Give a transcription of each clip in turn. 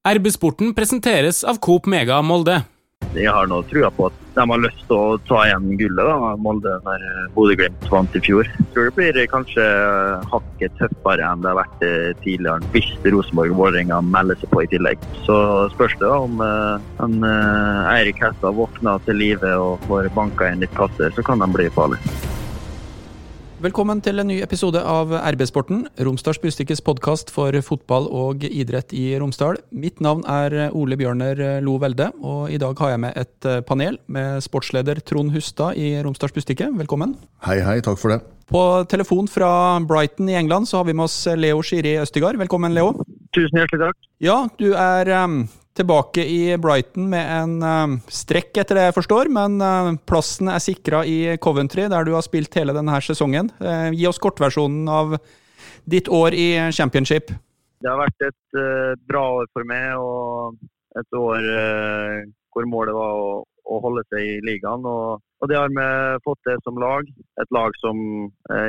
RB-sporten presenteres av Coop Mega Molde. Jeg har nå trua på at de har lyst til å ta igjen gullet, da, Molde, når Bodø-Glimt vant i fjor. Jeg tror det blir kanskje hakket tøffere enn det har vært eh, tidligere, hvis Rosenborg og Vålerenga melder seg på i tillegg. Så spørs det da om uh, en, uh, Eirik Hestad våkner til live og får banka inn litt kasser, så kan de bli farlige. Velkommen til en ny episode av RB-sporten, Romsdals Bustikkes podkast for fotball og idrett i Romsdal. Mitt navn er Ole Bjørner Lo Velde, og i dag har jeg med et panel med sportsleder Trond Hustad i Romsdals Bustikke. Velkommen. Hei, hei. Takk for det. På telefon fra Brighton i England så har vi med oss Leo Skiri Østigard. Velkommen, Leo. Tusen hjertelig takk. Ja, du er um, tilbake i Brighton med en uh, strekk, etter det jeg forstår. Men uh, plassen er sikra i Coventry, der du har spilt hele denne sesongen. Uh, gi oss kortversjonen av ditt år i championship. Det har vært et bra år for meg, og et år hvor målet var å holde seg i ligaen. Og, og, det har vi fått til som lag. Et lag som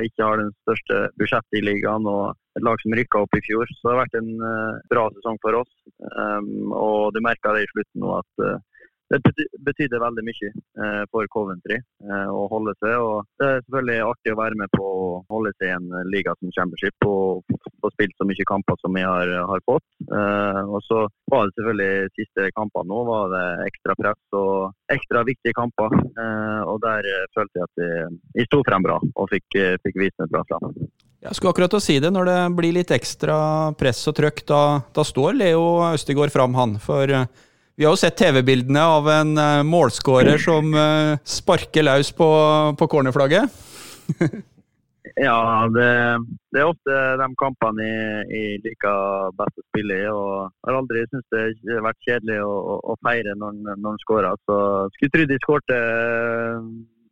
ikke har den største budsjettet i ligaen. og et lag som rykka opp i fjor. Så det har vært en eh, bra sesong for oss. Um, og du merka det i slutten nå at uh, det betydde veldig mye uh, for Coventry å holde seg. og Det er selvfølgelig artig å være med på å holde seg i en liga som Championship og få spilt så mye kamper som vi har, har fått. og Så var det selvfølgelig siste kamper nå var det ekstra press og ekstra viktige kamper. og Der følte jeg at vi, vi sto frem bra og fikk, fikk vist meg bra fram. Jeg skulle akkurat å si det. Når det blir litt ekstra press og trøkk, da, da står Leo Østegård fram, han. For vi har jo sett TV-bildene av en uh, målskårer som uh, sparker løs på, på cornerflagget. ja, det, det, er ofte de kampene jeg, liker best å spille i. og har aldri syntes det har vært kjedelig å, å feire når, når skårer. Så skulle trodd de skårte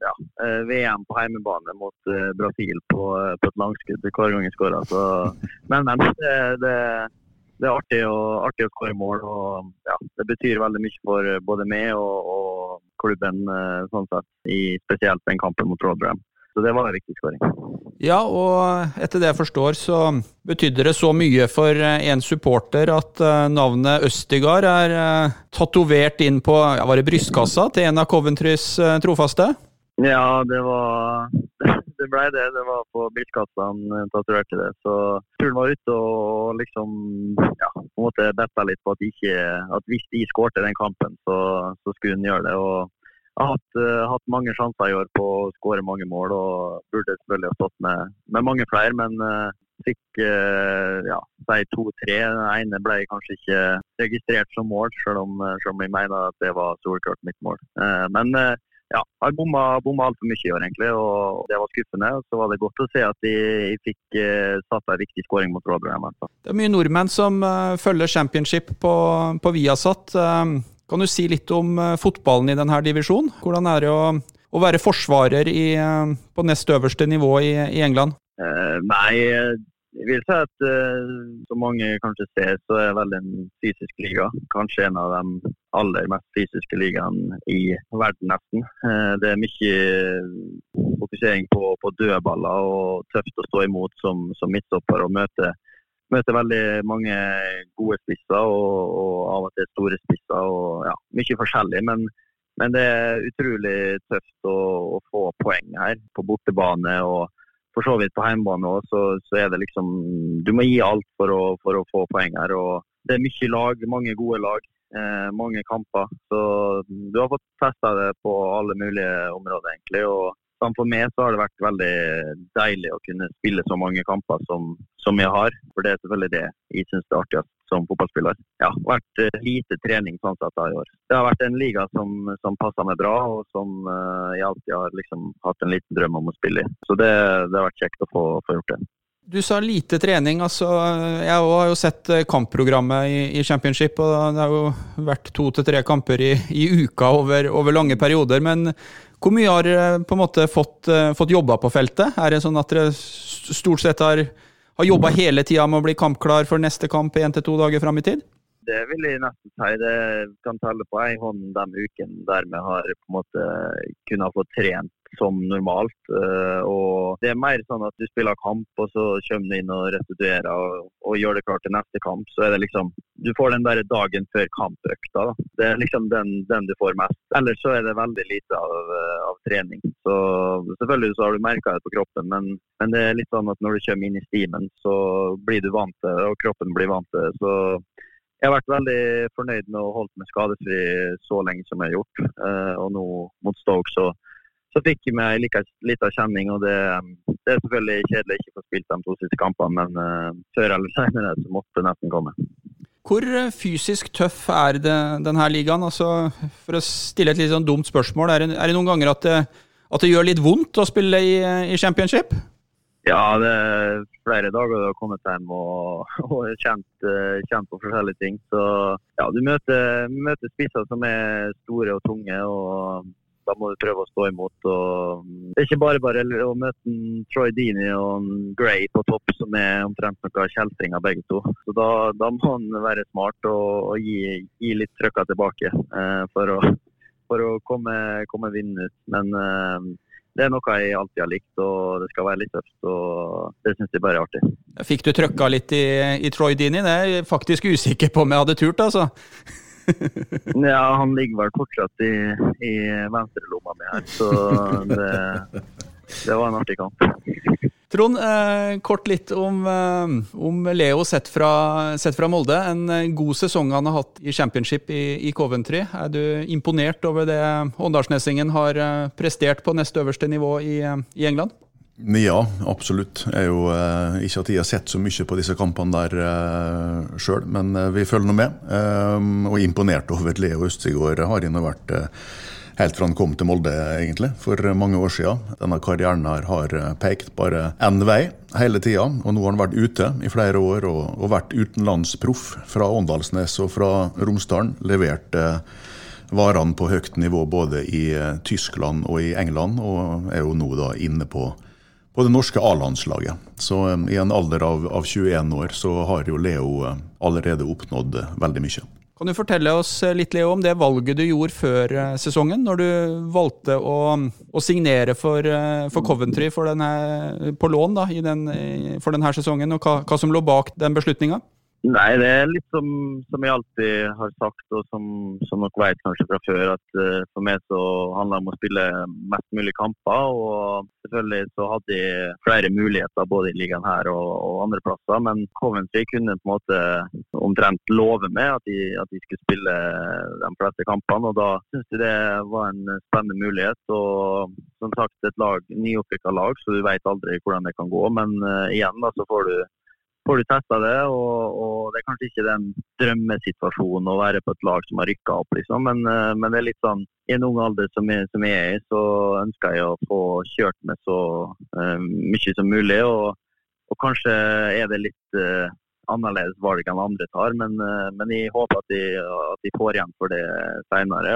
ja, eh, VM på heimebane mot Brasil på, på, et langskudd hver gang jeg skårer. Men, men det, det, det, er artig, og, artig å skåre mål. og ja, Det betyr veldig mye for både meg og, og klubben, uh, sånn sett, i spesielt den kampen mot Rodram. Så det var en viktig skåring. Ja, og etter det jeg forstår, så betydde det så mye for en supporter at navnet Østigard er tatovert inn på var det brystkassa til en av Coventrys trofaste? Ja, det var Det ble det. Det var på brystkassa han tatoverte det. Så turen var ute og liksom ja, på en måte betta litt på at, ikke, at hvis de skårte den kampen, så, så skulle han gjøre det. og jeg har hatt, uh, hatt, mange sjanser i år på å skåre mange mål og burde selvfølgelig ha stått med, med mange flere. Men uh, fikk uh, ja, si to-tre. Den ene ble kanskje ikke registrert som mål, selv om, selv om jeg mener at det var solklart mitt mål. men ja, har bomma, bomma altfor mye i år, egentlig. og Det var skuffende. Så var det godt å se at de, de fikk eh, satt en viktig skåring mot Rotherham. Det er mye nordmenn som uh, følger championship på, på Viasat. Uh, kan du si litt om fotballen i denne divisjonen? Hvordan er det å, å være forsvarer i, på nest øverste nivå i, i England? nei, jeg vil si at uh, som mange kanskje ser, så er vel en fysisk liga. Kanskje en av de aller mest fysiske ligaene i verden, nesten. Uh, det er mye fokusering på, på dødballer og tøft å stå imot som, som midtstopper og møte, møte veldig mange gode spisser og, og, av og til store spisser. og ja, Mye forskjellig. men men det er utrolig tøft å, å få poeng her på bortebane. og for så vidt på hjemmebane òg, så, så, er det liksom Du må gi alt for å, for å få poeng her. og Det er mye lag, mange gode lag, eh, mange kamper. Så du har fått testa det på alle mulige områder, egentlig. og for meg så har det vært veldig deilig å kunne spille så mange kamper som, som jeg har. For det er selvfølgelig det jeg syns er artigst som fotballspiller. Ja, vært uh, lite trening sånn sett i år. Det har vært en liga som, som passa meg bra, og som uh, jeg alltid har liksom hatt en liten drøm om å spille i. Så det, det har vært kjekt å få, få gjort det. Du sa lite trening. altså Jeg har jo sett eh, kampprogrammet i, i Championship. og Det har jo vært to til tre kamper i, i uka over, over, lange perioder. Men hvor mye har dere på en måte fått, fått jobba på feltet? Er det sånn at dere stort sett har har jobba hele tida med å bli kampklar for neste kamp én til to dager fram i tid? Det vil jeg nesten si. Det kan telle på én hånd de ukene der vi har på en måte kunnet få trent som normalt. Eh, og Det er mer sånn at du spiller kamp, og så kommer du inn og restituerer og, og gjør det klart til neste kamp. Så er det liksom Du får den der dagen før kampøkta. Da. Det er liksom den, den, du får mest. Ellers så er det veldig lite av, eh, av trening. Så Selvfølgelig så har du merka det på kroppen, men, men, det er litt sånn at når du kommer inn i stimen, så blir du vant til det, og kroppen blir vant til det. Så jeg har vært veldig fornøyd med å holde meg skadefri så lenge som jeg har gjort. Uh, og nå mot Stoke så, så fikk jeg meg like liten kjenning. og det, det, er selvfølgelig kjedelig å ikke få spilt de to siste kampene, men uh, før eller senere så måtte det nesten komme. Hvor eh, fysisk tøff er det, denne ligaen? Altså, for å stille et litt sånn dumt spørsmål, er det, er det noen ganger at det, at det, gjør litt vondt å spille i, i championship? Ja, det er flere dager du har kommet hjem og, og kjent, eh, kjent, på forskjellige ting. Så ja, du møter, møter spisser som er store og tunge. og da må du prøve å stå imot. Og det er ikke bare bare å møte Troy Dini og Gray på topp, som er omtrent noen kjeltringer begge to. Så da, da, må han være smart og, og gi, gi, litt trøkka tilbake eh, for å, for å komme, komme vinnende ut. Men eh, det er noe jeg alltid har likt, og det skal være litt tøft. og Det syns jeg bare er artig. Fikk du trøkka litt i, i Troy Dini? Det er jeg faktisk usikker på om jeg hadde turt, altså. ja, han ligger vel fortsatt i, i venstrelomma mi her, så det, det var en artig kamp. Trond, eh, kort litt om, eh, om Leo sett fra, sett fra, Molde. En eh, god sesong han har hatt i championship i, i Coventry. Er du imponert over det Åndalsnessingen har eh, prestert på nest øverste nivå i, i England? Ja, absolutt. Jeg er jo eh, ikke at jeg har sett så mye på disse kampene der eh, sjøl, men vi følger nå med. og imponert over Leo Østegård har jeg nå vært helt fra han kom til Molde, egentlig, for mange år siden. Denne karrieren her har pekt bare én vei hele tida, og nå har han vært ute i flere år og, og vært utenlandsproff fra Åndalsnes og fra Romsdalen. Levert eh, varene på høyt nivå både i eh, Tyskland og i England, og er jo nå da inne på, på det norske A-landslaget. Så eh, i en alder av, av 21 år så har jo Leo eh, allerede oppnådd veldig mye. Kan du fortelle oss eh, litt Leo, om det valget du gjorde før sesongen, når du valgte å, å signere for, for, Coventry for denne, på lån da, den, for denne sesongen, og hva, hva som lå bak den beslutninga? Nei, det er litt som, som jeg alltid har sagt, og som, som dere vet kanskje fra før, at uh, for meg så handler det om å spille mest mulig kamper. Og selvfølgelig så hadde jeg flere muligheter både i ligaen her og, og andre plasser. Men Coventry kunne på en måte omtrent love meg at de, at de skulle spille de fleste kampene. Og da syns jeg det var en spennende mulighet. Og som sagt et lag, nyopprykka lag, så du vet aldri hvordan det kan gå. Men uh, igjen da så får du får du testa det. Og, og, det er kanskje ikke den drømmesituasjonen å være på et lag som har rykka opp, liksom. Men, eh, men, det er litt sånn i en ung alder som jeg, som jeg er i, så ønsker jeg å få kjørt med så uh, mye som mulig. Og, og, kanskje er det litt uh, annerledes valg enn andre tar, men, men jeg håper at de, får igjen for det seinere.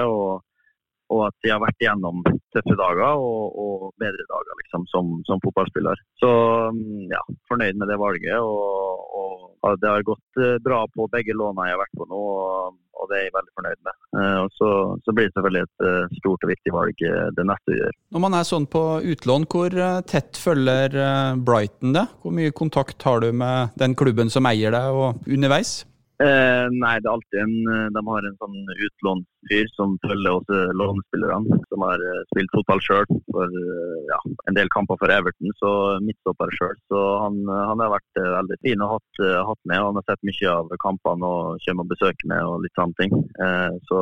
Og at de har vært igjennom tøffe dager og, og bedre dager liksom, som, som, fotballspiller. Så mm, ja, fornøyd med det valget. Og, og det har gått eh, bra på begge lånene jeg har vært på nå, og, og det er jeg veldig fornøyd med. Eh, og så, så, blir det selvfølgelig et eh, stort og viktig valg det neste vi gjør. Når man er sånn på utlån, hvor tett følger Brighton det? Hvor mye kontakt har du med den klubben som eier deg, og underveis? Eh, nei, det er alltid en, de har en sånn utlånsfyr som følger også lånespillerne. Som har eh, spilt fotball sjøl for eh, ja, en del kamper for Everton, så midtstopper sjøl. Så han, han, har vært veldig fin og hatt, hatt med. Han har sett mye av kampene og kommer og besøker med og litt sånne ting. Eh, så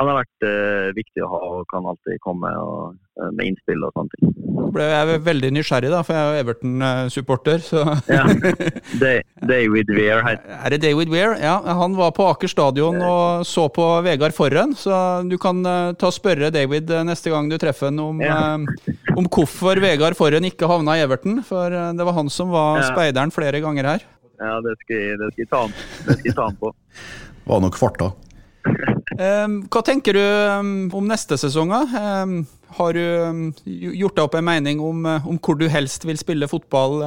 han har vært eh, viktig å ha og kan alltid komme og, med innspill og sånne ting. Nå ble jeg veldig nysgjerrig, da, for jeg er jo Everton-supporter. ja, David Weir. Er det David Weir? Ja, han var på Aker stadion og så på Vegard Forren, så du kan uh, ta og spørre David uh, neste gang du treffer ham om, ja. uh, om hvorfor Vegard Forhen ikke havna i Everton. For det var han som var ja. speideren flere ganger her. Ja, det skal jeg, det skal jeg, ta, han, det skal jeg ta han på. Var nok farta. Hva tenker du om neste sesong? Har du gjort deg opp en mening om, om, hvor du helst vil spille fotball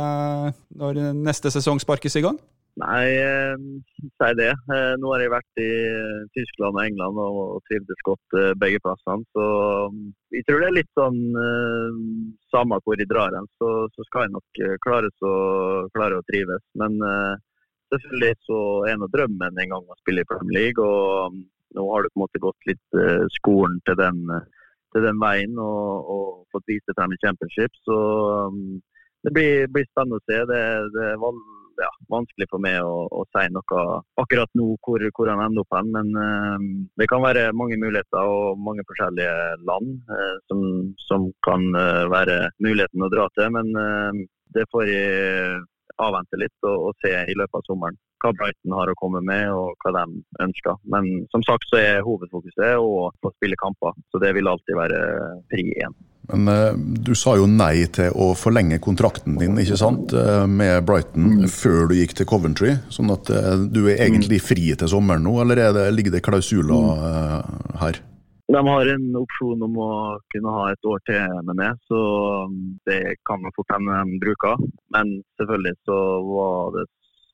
når neste sesong sparkes i gang? Nei, eh, si det. Eh, nå har jeg vært i Tyskland og England og, trivdes godt eh, begge plassene. Så mm, jeg tror det er litt sånn eh, Samme hvor jeg drar hen, så, så, skal jeg nok eh, klare, så, klare å trives. Men eh, selvfølgelig så er nå drømmen en gang å spille i Premier League. og mm, nå har du på en måte gått litt eh, skolen til den, til den veien og, og, fått vist det frem i championship. Så um, det blir, blir, spennende å se. Det, det er ja, vanskelig for meg å, å, si noe akkurat nå hvor, hvor han ender opp hen. Men uh, det kan være mange muligheter og mange forskjellige land uh, som, som, kan uh, være muligheten å dra til. Men det får jeg avvente litt og, og, se i løpet av sommeren hva Brighton har å komme med og hva de ønsker. Men som sagt så er hovedfokuset å få spille kamper, så det vil alltid være pri én. Men uh, du sa jo nei til å forlenge kontrakten din ikke sant, uh, med Brighton mm. før du gikk til Coventry. Sånn at uh, du er egentlig fri til sommeren nå, eller det, ligger det klausuler her? De har en opsjon om å kunne ha et år til med meg, så um, det kan fort hende de bruker. Men selvfølgelig så var det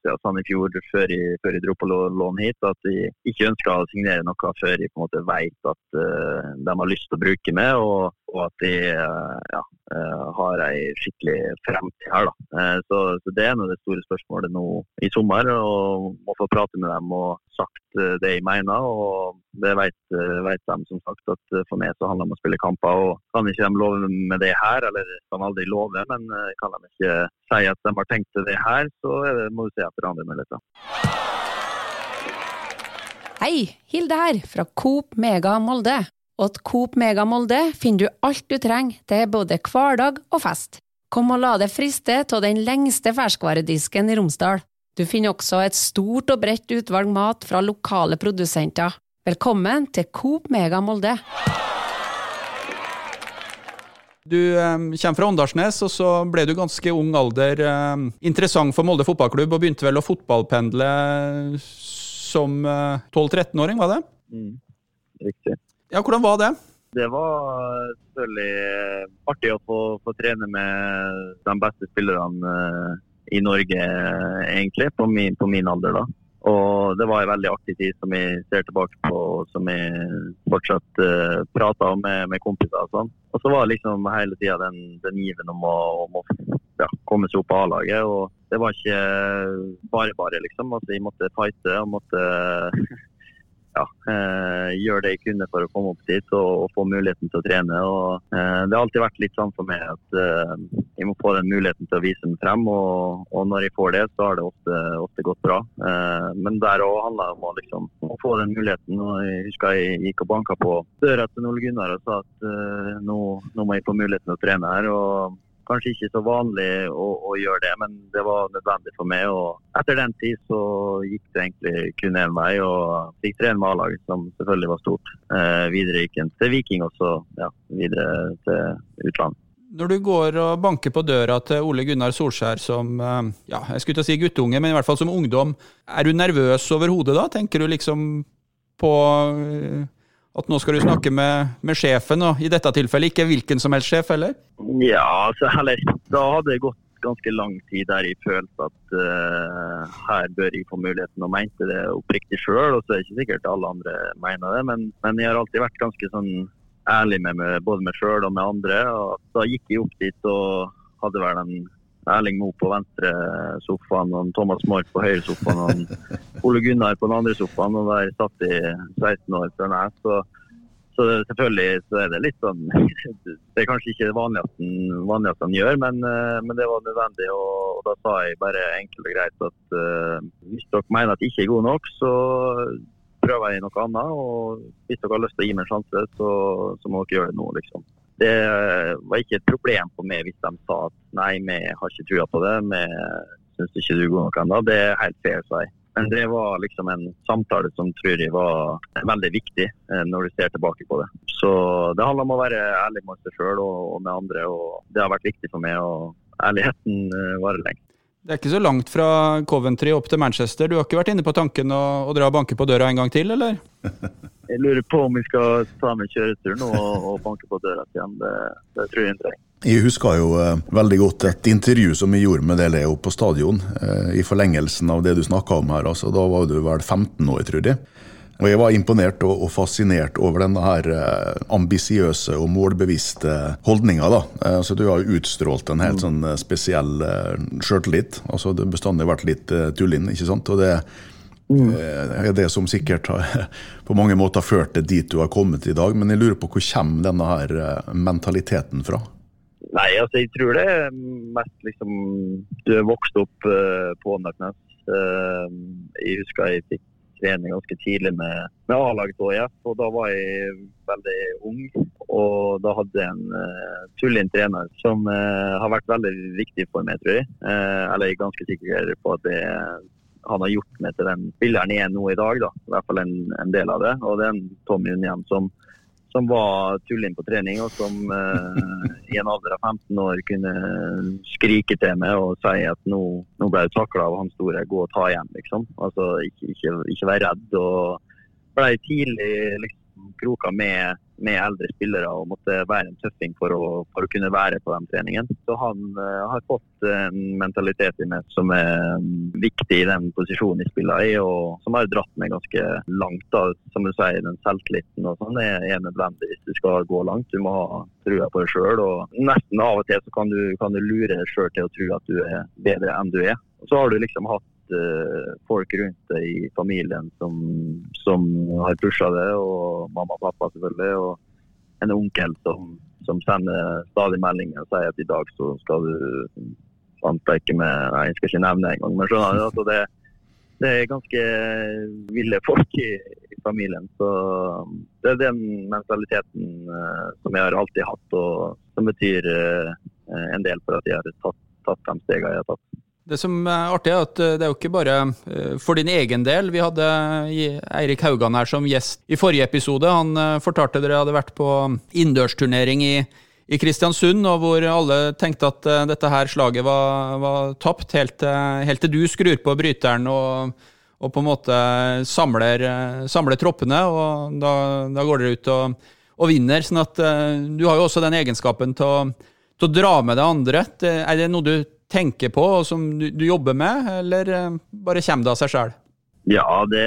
ja, sånn i fjor, før jeg, før jeg, dro på lån hit, at de ikke ønska å signere noe før jeg på en måte vet at uh, de har lyst til å bruke meg, og, og at de uh, ja, uh, har ei skikkelig fremtid her. Da. Så, så, Det er nå det store spørsmålet nå i sommer. og Må få prate med dem og sagt det jeg mener. og Det vet, vet de som sagt at for meg så handler det om å spille kamper. og Kan ikke de love med det her, eller kan aldri love, men kan de ikke si at de har tenkt det her, så må du se etter andre muligheter. Hei, Hilde her, fra Coop Mega Molde. Og at Coop Mega Molde finner du alt du trenger til både hverdag og fest. Kom og la deg friste av den lengste ferskvaredisken i Romsdal. Du finner også et stort og bredt utvalg mat fra lokale produsenter. Velkommen til Coop Mega Molde. Du um, kommer fra Åndalsnes, og så ble du ganske ung alder um, interessant for Molde fotballklubb, og begynte vel å fotballpendle som uh, 12-13-åring, var det? Mm, riktig. Ja, hvordan var det? Det var selvfølgelig artig å få, få trene med de beste spillerne uh, i Norge, egentlig, på min, på min, alder. da. Og det var en veldig artig tid som jeg ser tilbake på, som jeg fortsatt uh, prater om med, med, kompiser. Og sånn. Og så var liksom hele tida den, den given om å, om å ja, komme seg opp på A-laget. Og det var ikke bare bare, liksom. Altså, jeg måtte fighte og måtte ja, eh, gjøre det jeg kunne for å komme opp dit og, få muligheten til å trene. Og, eh, det har alltid vært litt sånn for meg at eh, jeg må få den muligheten til å vise den frem. Og, og når jeg får det, så har det ofte, ofte gått bra. Men der òg handler det om å, liksom, å få den muligheten. Og jeg husker jeg gikk og banka på døra til Ole Gunnar og sa at nå, nå, må jeg få muligheten til å trene her. og kanskje ikke så vanlig å, å, gjøre det, men det var nødvendig for meg. og Etter den tid så gikk det egentlig kun én vei, og fikk trene med A-laget, som selvfølgelig var stort. Eh, videre gikk en til Viking, og så ja, videre til utlandet. Når du går og banker på døra til Ole Gunnar Solskjær som eh, ja, jeg skulle ikke si guttunge, men i hvert fall som ungdom, er du nervøs overhodet da? Tenker du liksom på eh, at nå skal du snakke med, med, sjefen, og i dette tilfellet ikke hvilken som helst sjef, eller? Ja, altså, heller, da hadde det gått ganske lang tid der jeg følte at uh, her bør jeg få muligheten, og mente det oppriktig sjøl. Og så er det ikke sikkert alle andre mener det, men, men jeg har alltid vært ganske sånn ærlig med meg, både meg sjøl og med andre. og Da gikk jeg opp dit og hadde vel en Erling Moe på venstre sofaen, og Thomas Mark på høyre sofaen og Ole Gunnar på den andre sofaen. og Der satt de 16 år før meg. Så, så, selvfølgelig så er det litt sånn Det er kanskje ikke det vanligste, han gjør, men, eh, men, det var nødvendig. Og, og, da sa jeg bare enkelt og greit at uh, hvis dere mener at jeg ikke er god nok, så prøver jeg noe annet. Og hvis dere har lyst til å gi meg en sjanse, så, så må dere gjøre det nå, liksom det var ikke et problem for meg hvis de sa at nei, vi har ikke trua på det, vi syns ikke du er god nok ennå. Det er helt fair, sa jeg. Men det var liksom en samtale som tror jeg var veldig viktig eh, når du ser tilbake på det. Så det handler om å være ærlig med seg sjøl og, med andre, og det har vært viktig for meg. Og ærligheten eh, varer lenge. Det er ikke så langt fra Coventry opp til Manchester. Du har ikke vært inne på tanken å, å dra og banke på døra en gang til, eller? Jeg lurer på om vi skal ta med kjøreturen og, og banke på døra igjen. Det, det tror jeg ikke. Jeg husker jo eh, veldig godt et intervju som vi gjorde med deg, Leo, på stadion. Eh, I forlengelsen av det du snakka om her. altså Da var du vel 15 år, tror jeg. Og Jeg var imponert og, og fascinert over denne her eh, ambisiøse og målbevisste holdninga. Eh, altså, du har jo utstrålt en helt sånn eh, spesiell eh, sjøltillit. Altså, det har bestandig vært litt eh, tullinn, ikke sant. Og det eh, er det som sikkert har på mange måter ført deg dit du har kommet i dag. Men jeg lurer på hvor kommer denne her eh, mentaliteten fra? Nei, altså jeg tror det er mest liksom Du er vokst opp uh, på Åndalsnes. Uh, jeg husker jeg fikk trene ganske tidlig med, med A-laget ÅIF, og da var jeg veldig ung. Og da hadde jeg en uh, tullin trener som uh, har vært veldig viktig for meg, tror jeg. Uh, eller jeg er ganske sikker på at det, han har gjort meg til den spilleren jeg er nå i dag. da. I hvert fall en, en del av det. Og det er en Tommy Unnhjem som som var tulling på trening, og som eh, i en alder av 15 år kunne skrike til meg og si at nå, nå ble du takla av han store, gå og ta igjen, liksom. Altså ikke, ikke, ikke være redd. Og ble tidlig liksom kroka med, med eldre spillere og måtte være en tøffing for å, for å kunne være på den treningen. Så han uh, har fått en mentalitet i meg som er mm, viktig i den posisjonen jeg spiller i, og som har dratt meg ganske langt. da, Som du sier, den selvtilliten og sånn er, er nødvendig hvis du skal gå langt. Du må ha trua på deg sjøl. Nesten av og til så kan du, kan du lure deg sjøl til å tro at du er bedre enn du er. Og så har du liksom hatt folk rundt deg i familien som, som har pusha det, og mamma og pappa selvfølgelig. Og en onkel som, som sender stadig meldinger og sier at i dag så skal du ikke med Nei, jeg skal ikke nevne engang, men skjønner du? Altså det, det er ganske ville folk i, i, familien. Så det er den mentaliteten uh, som jeg har alltid hatt, og som betyr uh, en del for at jeg har tatt, tatt de stegene jeg har tatt. Det som er artig, er at det er jo ikke bare for din egen del. Vi hadde Eirik Haugan her som gjest i forrige episode. Han fortalte dere hadde vært på innendørsturnering i, i Kristiansund, og hvor alle tenkte at dette her slaget var, var tapt, helt, helt, til du skrur på bryteren og, og på en måte samler, samler troppene. og Da, da går dere ut og, og, vinner. sånn at du har jo også den egenskapen til å, til å dra med det andre. Er det noe du tenker på, og som du, du jobber med, eller eh, bare kommer det av seg sjøl? Ja, det,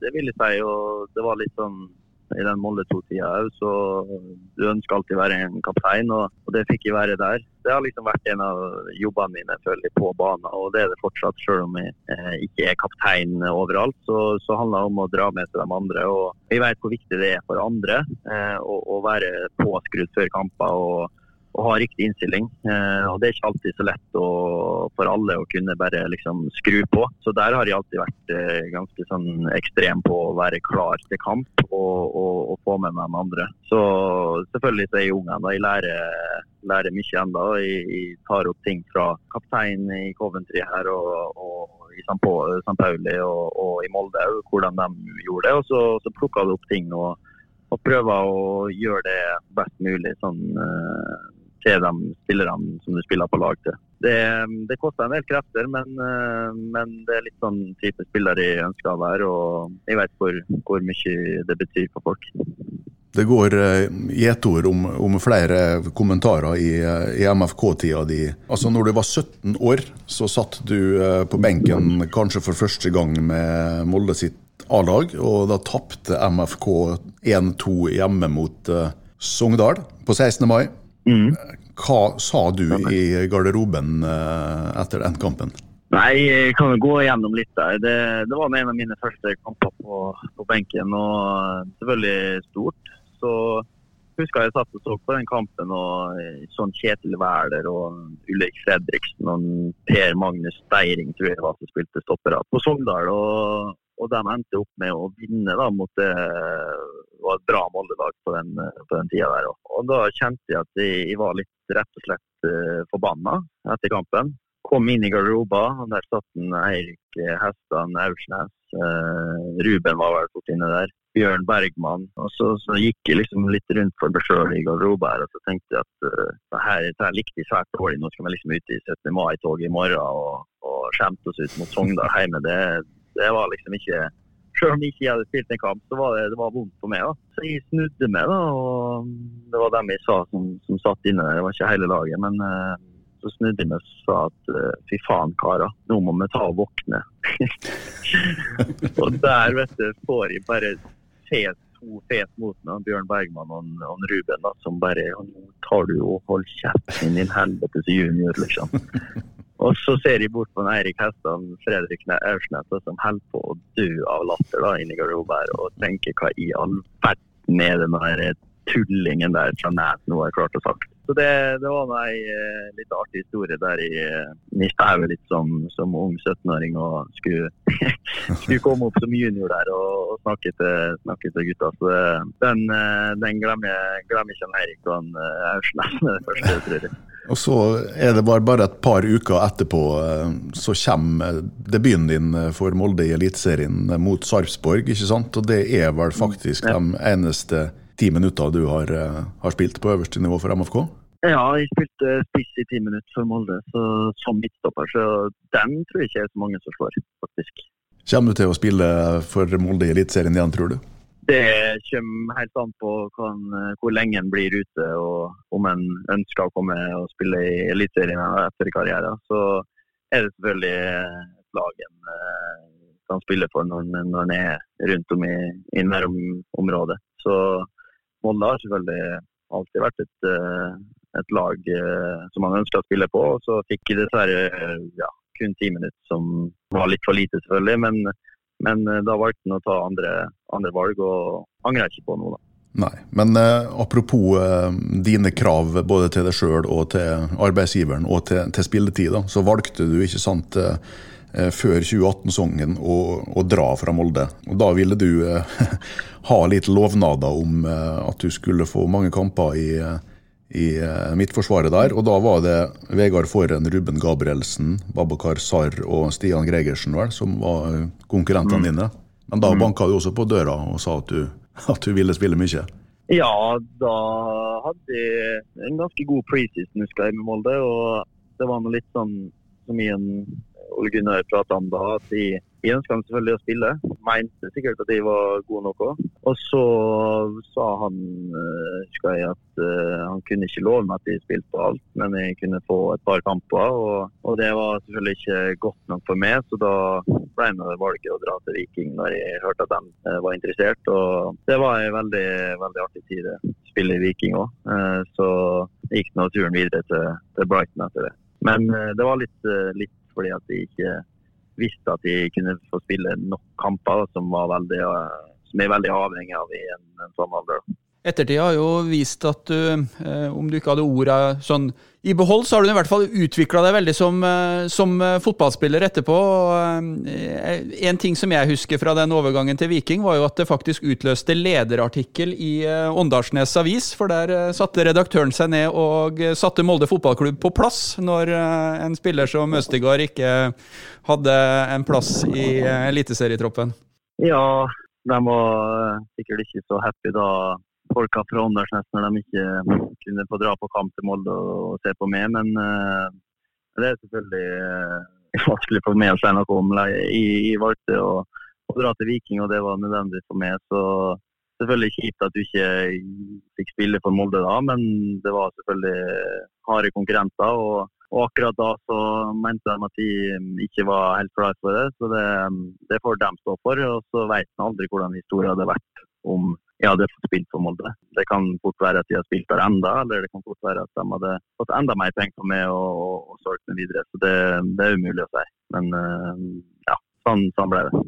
det, vil jeg si. Og det var litt sånn i den Molde 2-tida òg, så du ønsker alltid å være en kaptein, og, og, det fikk jeg være der. Det har liksom vært en av jobbene mine føler på banen, og det er det fortsatt. Selv om jeg eh, ikke er kaptein overalt, så, så handler det om å dra med seg de andre. og Vi vet hvor viktig det er for andre eh, å, å være påskrudd før kamper. og og ha riktig innstilling. Eh, og Det er ikke alltid så lett å, for alle å kunne bare liksom skru på. Så der har jeg alltid vært eh, ganske sånn ekstrem på å være klar til kamp og, og, og få med meg de andre. Så selvfølgelig så er jeg ung ennå. Jeg lærer, lærer mye ennå. Jeg, jeg, tar opp ting fra kapteinen i Coventry her og, og i St. Pauli og, i Molde, hvordan de gjorde det. Og så, så plukker du opp ting. og prøver å gjøre det best mulig sånn, uh, til de spillerne som du spiller på lag til. Det, det koster en del krefter, men, eh, men, det er litt sånn type spiller jeg ønsker å være. Og jeg vet hvor, hvor mye det betyr for folk. Det går gjetord eh, om, om, flere kommentarer i, i MFK-tida di. Altså, når du var 17 år, så satt du eh, på benken kanskje for første gang med Molde sitt A-lag, og da tapte MFK 1-2 hjemme mot Sogndal på 16. mai. Mm. Hva sa du i garderoben eh, etter den kampen? Nei, Jeg kan jo gå igjennom litt der. Det, det var en av mine første kamper på, på, benken. og Selvfølgelig stort. Så husker jeg satt og så på den kampen og sånn Kjetil Wæler og Ulrik Fredriksen og Per Magnus Steiring tror jeg var som spilte stoppere på Sogndal. Og, og de endte opp med å vinne da, mot det var et bra Molde-lag på den, på den tida der. Og da kjente jeg at jeg, var litt rett og slett uh, forbanna etter kampen. Kom inn i garderoben, og der satt en Eirik Hestan Aursnes. Uh, Ruben var vel fått inne der. Bjørn Bergman. Og så, så, gikk jeg liksom litt rundt for meg sjøl i garderoben her, og så tenkte jeg at uh, det her, det her likte jeg svært dårlig. Nå skal vi liksom ut i 17. mai-toget i morgen og, og skjemte oss ut mot Sogndal hjemme. Det, det var liksom ikke selv om ikke hadde spilt en kamp, så var det, det var vondt for meg. da. Så jeg snudde meg, da, og det var dem jeg sa som, som satt inne. Det var ikke hele laget. Men uh, så snudde jeg meg og sa at uh, fy faen, karer, nå må vi ta og våkne. og der, vet du, får jeg bare fet, to fet mot meg, Bjørn Bergman og, og Ruben, da, som bare Nå tar du og hold kjeften din helvetes junior, liksom. Og så ser jeg bort på en Eirik Hestan, Fredrik Aursnes, som holder på å dø av latter da, inni garderoben og tenker hva i all verden er den der tullingen der fra Næs nå har klart å sagt. Så det, det var en eh, litt artig historie der jeg eh, mista hodet litt som, som ung 17-åring og skulle, skulle, komme opp som junior der og, og snakke, til, snakke, til, gutta. Så den, eh, den glemmer jeg ikke Eirik og Aursnes med det første, tror jeg. Og så er det bare, bare et par uker etterpå så kommer debuten din for Molde i Eliteserien mot Sarpsborg, ikke sant? Og det er vel faktisk ja. de eneste ti minutter du har, har spilt på øverste nivå for MFK? Ja, jeg spilte spiss i ti minutter for Molde, så som midtstopper. Så den tror jeg ikke er så mange som slår, faktisk. Kommer du til å spille for Molde i Eliteserien igjen, tror du? Det kommer helt an på kan, hvor lenge en blir ute, og om en ønsker å komme og spille i Eliteserien etter karrieren. Så er det selvfølgelig et lag en eh, kan spille for når, når en er rundt om i, i nærområdet. Så Molde har selvfølgelig alltid vært et, eh, et lag eh, som man ønsker å spille på. Og så fikk jeg dessverre ja, kun ti minutter, som var litt for lite, selvfølgelig. Men, men eh, da valgte han å ta andre, andre valg, og angrer ikke på noe. da. Nei, men eh, apropos eh, dine krav både til deg sjøl og til arbeidsgiveren og til, til spilletid, da, så valgte du ikke sant eh, før 2018-songen å, å, dra fra Molde. Og Da ville du ha litt lovnader om at du skulle få mange kamper i i uh, midtforsvaret der. Og da var det Vegard Forren, Ruben Gabrielsen, Babakar Sar og Stian Gregersen vel, som var konkurrentene mm. dine. Men da mm. banka du også på døra og sa at du, at du ville spille mye? Ja, da hadde jeg en ganske god preseason husker jeg med Molde. Og det var noe litt sånn som i en Ole Gunnar prata om da, at de, de ønska selvfølgelig å spille. Mente sikkert at de var gode nok òg. Og så sa han eh, husker jeg, at uh, han kunne ikke love meg at de spilte på alt, men jeg kunne få et par kamper. Og, og det var selvfølgelig ikke godt nok for meg, så da ble det valget å dra til Viking når jeg hørte at de uh, var interessert. Og det var en veldig, veldig artig tid å spille i Viking òg. Så gikk nå turen videre til, til Brighton etter det. Men det var litt, litt fordi at de ikke visste at de kunne få spille nok kamper som, veldig, eh, som er veldig avhengig av i en, en sånn alder. Ettertid har jo vist at du, eh, om du ikke hadde orda sånn i behold, så har du i hvert fall utvikla deg veldig som, eh, som, fotballspiller etterpå. En ting som jeg husker fra den overgangen til Viking, var jo at det faktisk utløste lederartikkel i Åndalsnes Avis. For der satte redaktøren seg ned og satte Molde fotballklubb på plass, når en spiller som Østegard ikke hadde en plass i eliteserietroppen. Ja, de var sikkert ikke så happy da folka fra Åndalsnes når de ikke kunne få dra på kamp til Molde og se på meg. Men uh, det er selvfølgelig uh, vanskelig for meg å si noe om. Jeg valgte å, å, dra til Viking, og det var nødvendig for meg. Så selvfølgelig kjipt at du ikke fikk spille for Molde da, men det var selvfølgelig harde konkurrenter. og og akkurat da så mente de at de ikke var helt klare for det, så det, det får de stå for. Og så vet man aldri hvordan historien hadde vært om jeg hadde fått spilt for Molde. Det kan fort være at de har spilt der enda, eller det kan fort være at de hadde fått enda mer penger på meg og, og, og solgt meg videre. Så det, det, er umulig å si. Men uh, ja, sånn, sånn, ble det.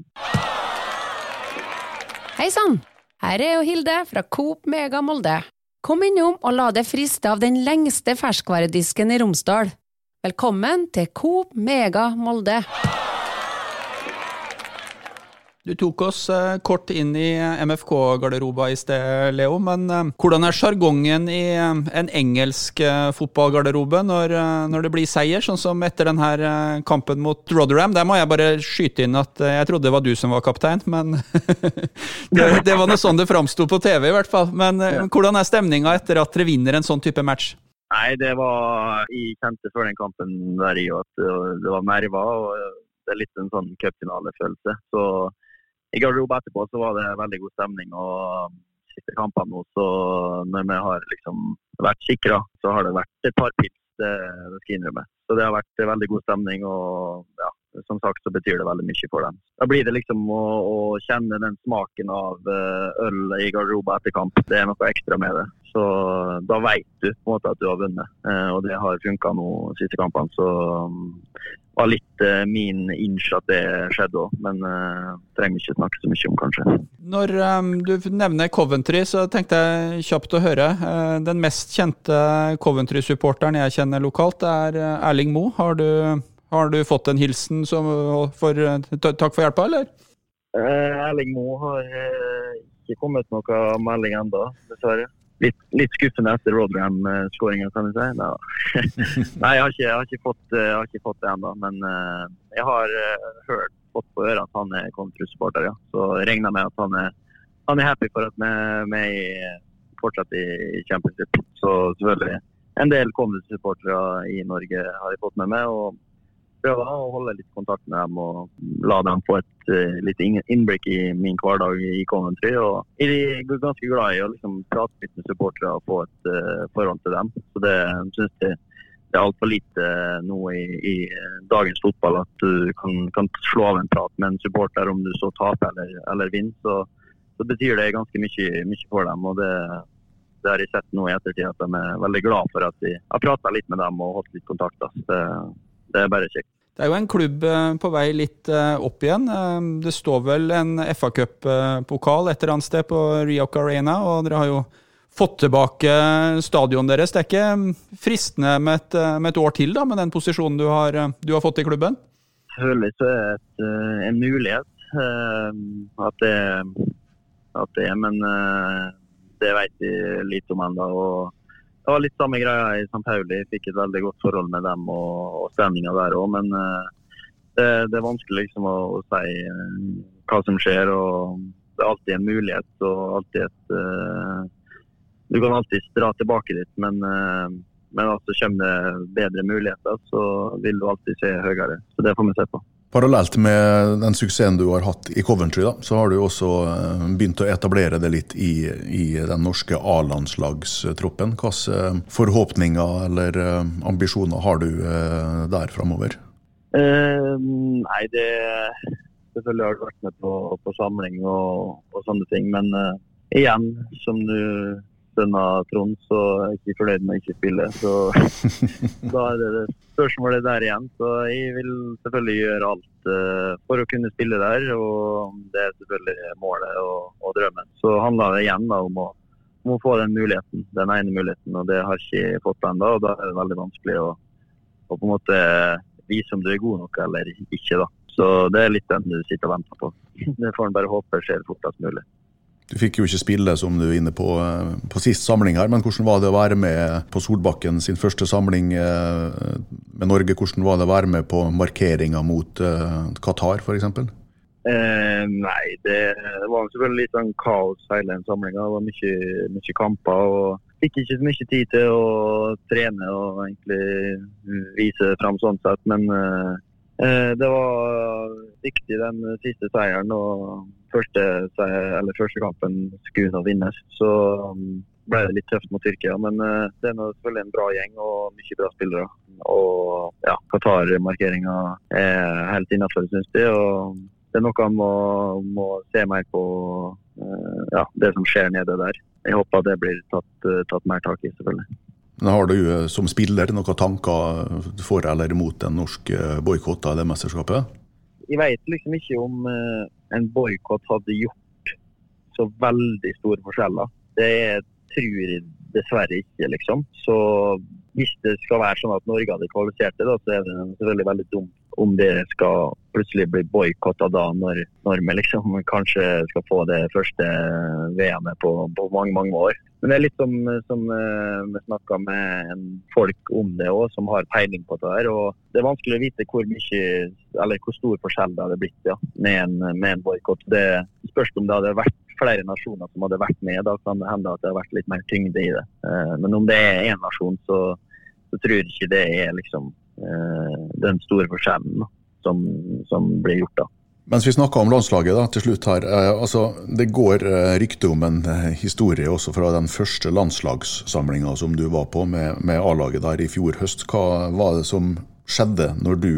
Hei sann! Her er jo Hilde fra Coop Mega Molde. Kom innom og la deg friste av den lengste ferskvaredisken i Romsdal. Velkommen til Coop Mega Molde. Du tok oss eh, kort inn i MFK-garderoba i sted, Leo. Men eh, hvordan er sjargongen i eh, en engelsk fotballgarderobe når, når, det blir seier, sånn som etter denne kampen mot Rotherham? Der må jeg bare skyte inn at jeg trodde det var du som var kaptein, men det, det, var noe sånn det framsto på TV, i hvert fall. Men hvordan er stemninga etter at dere vinner en sånn type match? Nei, det var Jeg kjente før den kampen der i at det var nerver. og Det er litt en sånn cupfinalefølelse. Så i garderoben etterpå så var det veldig god stemning. og siste kampene nå, så når vi har liksom vært sikra, så har det vært et par pils, det, det skal jeg innrømme. Så det har vært veldig god stemning, og ja, som sagt så betyr det veldig mye for dem. Da blir det liksom å, å kjenne den smaken av eh, øl i garderoben etter kamp. Det er noe ekstra med det. Så da vet du på en måte at du har vunnet. Eh, og det har funka nå siste kampene. Så var litt uh, min inch at det skjedde òg, men uh, trenger ikke snakke så mye om, kanskje. Når um, du nevner Coventry, så tenkte jeg kjapt å høre. Uh, den mest kjente Coventry-supporteren jeg kjenner lokalt, er Erling Moe. Har du, har du fått en hilsen som, for, takk for hjelpa, eller? Erling Moe har ikke kommet noen melding ennå, dessverre litt, litt, skuffende etter Rodram-skåringa, kan du si. Nei, jeg har, ikke, jeg har ikke, fått, jeg har ikke fått det ennå. Men uh, jeg har uh, hørt, fått på øret at han er Coventry-supporter, ja. Så regner med at han er, han er happy for at vi er fortsatt i Championship. Så selvfølgelig en del Coventry-supportere i Norge har jeg fått med meg. og prøve å holde litt kontakt med dem og la dem få et uh, litt innblikk i min hverdag i Coventry. Og jeg er ganske glad i å liksom, prate litt med supportere og få et uh, forhold til dem. Så det syns jeg det er altfor lite nå i, i, dagens fotball at du kan, kan, slå av en prat med en supporter om du så taper eller, eller vinner. Så, så, betyr det ganske mye, mye for dem. og det, det har jeg sett nå i ettertid at de er veldig glad for at jeg har prata litt med dem og hatt litt kontakt. Det, det er bare kjekt. Det er jo en klubb eh, på vei litt eh, opp igjen. Eh, det står vel en FA Cup-pokal et eller annet sted på Rioc Arena, og dere har jo fått tilbake stadionet deres. Det er ikke fristende med et, med et, år til da, med den posisjonen du har, du har fått i klubben? Selvfølgelig så er det en mulighet at det, at det er, men det vet vi litt om ennå det var litt samme greia i St. Pauli. Fikk et veldig godt forhold med dem og, og stemninga der òg. Men uh, det, det, er vanskelig liksom å, å si uh, hva som skjer. og Det er alltid en mulighet og alltid et uh, Du kan alltid dra tilbake dit, men, men altså kommer bedre muligheter, så vil du alltid se høyere. Så det får vi se på. Parallelt med den suksessen du har hatt i Coventry, da, så har du også eh, begynt å etablere det litt i, i den norske A-landslagstroppen. Hvilke eh, forhåpninger eller eh, ambisjoner har du der framover? Uh, nei, det Selvfølgelig har jeg vært med på, på samling og, og, sånne ting, men uh, igjen, som du sønn av Trond, så er jeg ikke fornøyd med å ikke spille. Så da er det, det spørsmålet der igjen. Så jeg vil selvfølgelig gjøre alt uh, for å kunne spille der, og det er selvfølgelig målet og, og drømmen. Så handler det igjen da, om, å, om, å, få den muligheten, den ene muligheten, og det har ikke jeg fått ennå. Og da er det veldig vanskelig å, å, på en måte vise om du er god nok eller ikke. da. Så det er litt den du sitter og venter på. Det får en bare håpe skjer fortest mulig. Du fikk jo ikke spille, som du er inne på, eh, på sist samling her, men hvordan var det å være med på Solbakken sin første samling eh, med Norge? Hvordan var det å være med på markeringa mot eh, Qatar, f.eks.? Eh, nei, det, var selvfølgelig litt sånn kaos hele den samlinga. Det var mye, mye, kamper. og Fikk ikke så mye tid til å trene og egentlig vise fram sånn sett. Men eh, det var viktig den siste seieren. og første, første kampen skulle nå vinnes. Så um, ble det litt tøft mot Tyrkia. Men uh, det er selvfølgelig en bra gjeng og mye bra spillere. Og ja, Qatar-markeringa er helt innafor, syns de. Og det er noe man må, må se mer på uh, ja, det som skjer nede der. Jeg håper det blir tatt, uh, tatt mer tak i, selvfølgelig. Men Har du som spiller noen tanker for eller mot en norsk boikott av det mesterskapet? Jeg vet liksom ikke om uh, en boikott hadde gjort så veldig store forskjeller. Det tror jeg dessverre ikke, liksom. Så hvis det skal være sånn at Norge hadde kvalifisert det, da, så er det selvfølgelig veldig dumt om det skal plutselig bli boikotta da, når, når, vi liksom kanskje skal få det første VM-et på, på, mange mange år. Men det er litt som, som uh, vi snakka med folk om det òg, som har peiling på det her. og Det er vanskelig å vite hvor mye, hvor stor forskjell det hadde blitt ja, med en, med en boikott. Det spørs om det hadde vært flere nasjoner som hadde vært med. Da kan det hende at det har vært litt mer tyngde i det. Uh, men om det er én nasjon, så, så tror jeg ikke det er liksom den store forskjellen som, som blir gjort da. Mens vi snakker om landslaget da, til slutt her. Eh, altså, det går eh, rykte om en eh, historie også fra den første landslagssamlinga som du var på med, med A-laget der i fjor høst. Hva var det som skjedde når du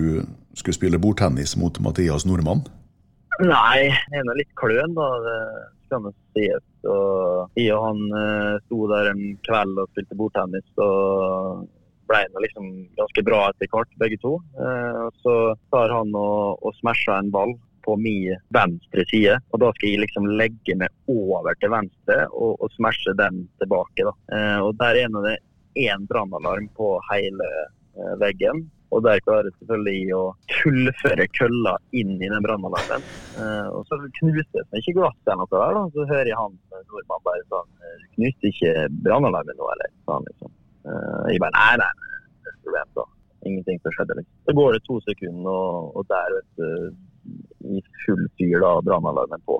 skulle spille bordtennis mot Mathias Nordmann? Nei, jeg er nå litt kløn, da. Og jeg og han sto der en kveld og spilte bordtennis. og ble nå liksom ganske bra etter hvert, begge to. Uh, så tar han og, og smasher en ball på min venstre side. Og da skal jeg liksom legge meg over til venstre og, og smashe den tilbake. da. Eh, og der er det én brannalarm på hele eh, veggen. Og der klarer jeg selvfølgelig å fullføre kølla inn i den brannalarmen. Eh, og så knuses det ikke glass eller noe der, da. Så hører jeg han nordmannen nordmann bare sånn «Eh, Knuste ikke brannalarmen nå, eller? Sånn, liksom. Eh, jeg bare nei, nei, det er problem. Ingenting som skjedde. liksom. Så går det to sekunder, og, og der vet du i full fyr da, brannalarmen på.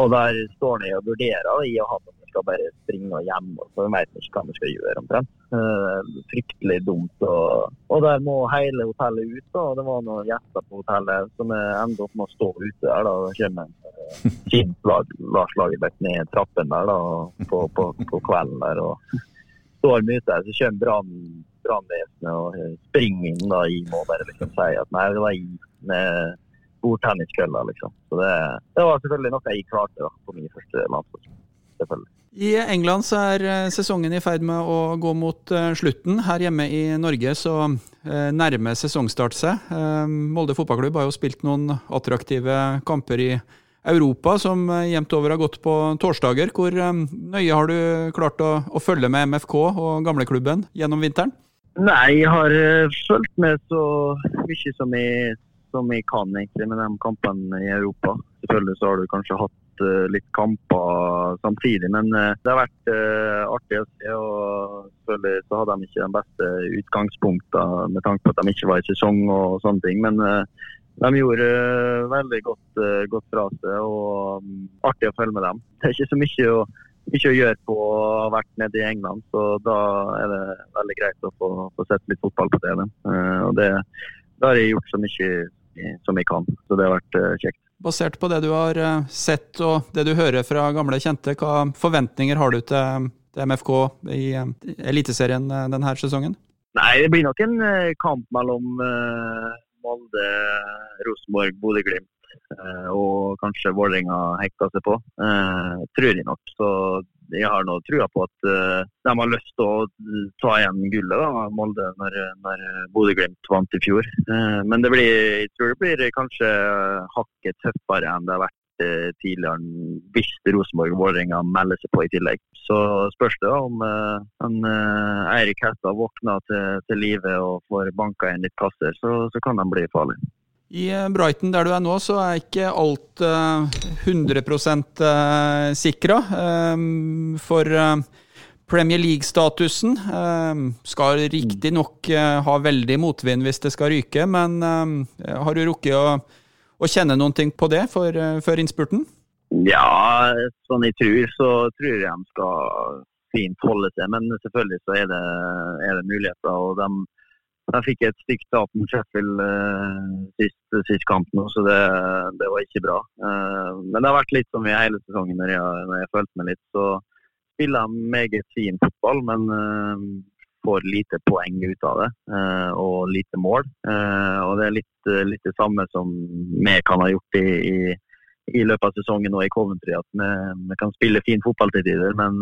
Og der står han og vurderer i og han skal bare springe hjem. og så vet ikke hva han skal gjøre omtrent. Uh, fryktelig dumt. Og, og, der må hele hotellet ut. Da. Det var noen gjester på hotellet som endte opp med å stå ute der. da. Det kommer uh, Kint Lars Lagerbäck ned trappen der da, på, på, på kvelden der. og står vi der, så kommer brannvesenet og springer inn. da, Jeg må bare liksom si at nei, det var jeg med bordtenniskølla, liksom. Så det, det, var selvfølgelig noe jeg klarte da, på min første. Selvfølgelig. I England så er eh, sesongen i ferd med å gå mot eh, slutten. Her hjemme i Norge så eh, nærmer sesongstart seg. Molde fotballklubb har jo spilt noen attraktive kamper i Europa som jevnt over har gått på torsdager. Hvor nøye har du klart å, å følge med MFK og gamleklubben gjennom vinteren? Nei, jeg har fulgt med så mye som jeg som jeg kan egentlig med de kampene i Europa. Selvfølgelig så har du kanskje hatt litt kamper samtidig, men det har vært artig å se. og Selvfølgelig så hadde de ikke de beste utgangspunktene med tanke på at de ikke var i sesong og sånne ting. men de gjorde veldig godt, godt fra seg og um, artig å følge med dem. Det er ikke så mye å, mye å gjøre på å ha vært nede i England, så da er det veldig greit å få, få sett litt fotball på TV. og det, det har jeg gjort så mye som jeg kan. Så det har vært kjekt. Basert på det du har sett og det du hører fra gamle kjente, hva forventninger har du til, til MFK i Eliteserien denne sesongen? Nei, Det blir nok en kamp mellom Molde, Rosenborg, Bodø-Glimt og kanskje Vålerenga hekta seg på. tror jeg nok. Så jeg har nå trua på at uh, de har lyst til å ta igjen gullet, da, Molde, når, når Bodø-Glimt vant i fjor. Men det blir, jeg tror det blir kanskje hakket tøffere enn det har vært uh, tidligere, hvis Rosenborg og Vålerenga melder seg på i tillegg. Så spørs det om om en, Eirik Hestad våkner til, til live og får banka inn litt kasser, så, så kan de bli farlige. I Brighton der du er nå, så er ikke alt eh, 100 uh, sikra. Um, for Premier League-statusen skal riktignok ha veldig motvind hvis det skal ryke, men har du rukket å, å, kjenne noen ting på det for, uh, før innspurten? Ja, sånn jeg tror, så tror jeg de skal fint holde seg. Men selvfølgelig så er det, er det muligheter. og de jeg fikk et stygt tap mot Sheffield uh, sist, sist, kamp nå, så det, det, var ikke bra. Uh, men det har vært litt som i hele sesongen når jeg, når jeg følte meg litt. Så spiller jeg meget fin fotball, men uh, får lite poeng ut av det. og lite mål. og det er litt, litt, det samme som vi kan ha gjort i, i, i løpet av sesongen og i Coventry. At vi, vi kan spille fin fotball til tider, men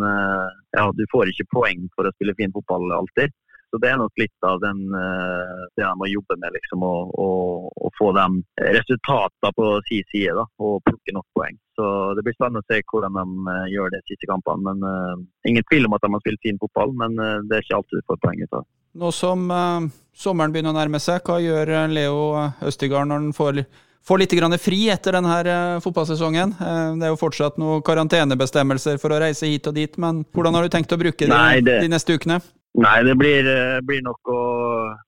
ja, du får ikke poeng for å spille fin fotball alltid. Så det er nok litt av den, uh, det de må jobbe med, liksom, å, få de resultatene på sin side da, og plukke nok poeng. Så Det blir spennende å se hvordan de uh, gjør det de siste kampene. men uh, Ingen tvil om at de har spilt fin fotball, men det er ikke alltid du får poeng ut av det. Nå som sommeren begynner å nærme seg, hva gjør Leo Østigard når han får får litt fri etter denne fotballsesongen. Det er jo fortsatt noen karantenebestemmelser for å reise hit og dit, men hvordan har du tenkt å bruke Nei, det, de neste ukene? Nei, det blir, eh, blir, nok å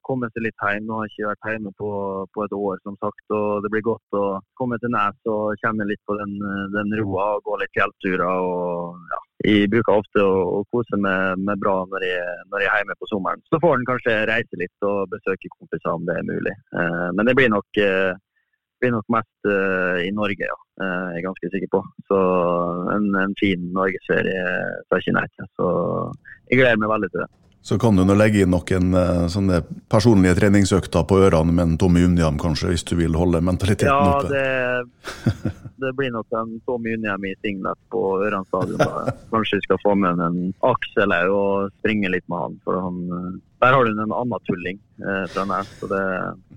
komme seg litt hjem. Nå har jeg ikke vært hjemme på, på, et år, som sagt. og Det blir godt å komme til Nes og kjenne litt på den, den roa og gå litt fjellturer. og ja, Jeg bruker ofte å, å kose meg med bra når jeg, når jeg, er hjemme på sommeren. Så får en kanskje reise litt og besøke kompiser om det er mulig. Eh, men det blir nok eh, blir nok mest eh, i Norge, ja. Uh, jeg er ganske sikker på. Så en, en fin norgesferie tar ikke nei til. Så jeg gleder meg veldig til det. Så kan du nå legge inn noen uh, sånne personlige treningsøkter på ørene med en Tommy unniam kanskje, hvis du vil holde mentaliteten ja, oppe? Det, det blir nok en Tommy Unnhjem i singlet på Øran stadion. Kanskje vi skal få med en Aksel og springe litt med han. for han der har du en annen tulling eh, fra Nes. Så det,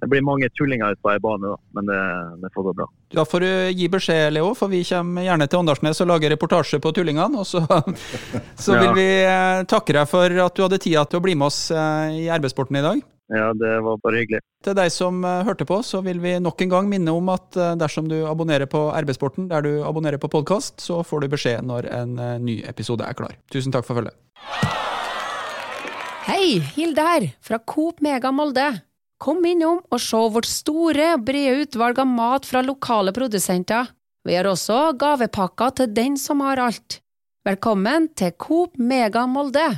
det, blir mange tullinger ute på ei bane, da, men det, det, får gå bra. Da får du gi beskjed, Leo, for vi kommer gjerne til Åndalsnes og lager reportasje på tullingene. Og så, så vil vi eh, takke deg for at du hadde tida til å bli med oss eh, i arbeidssporten i dag. Ja, det var bare hyggelig. Til deg som eh, hørte på, så vil vi nok en gang minne om at eh, dersom du abonnerer på RB-sporten der du abonnerer på podkast, så får du beskjed når en eh, ny episode er klar. Tusen takk for følget. Hei, Hilde her, fra Coop Mega Molde. Kom innom og se vårt store og brede utvalg av mat fra lokale produsenter. Vi har også gavepakker til den som har alt. Velkommen til Coop Mega Molde.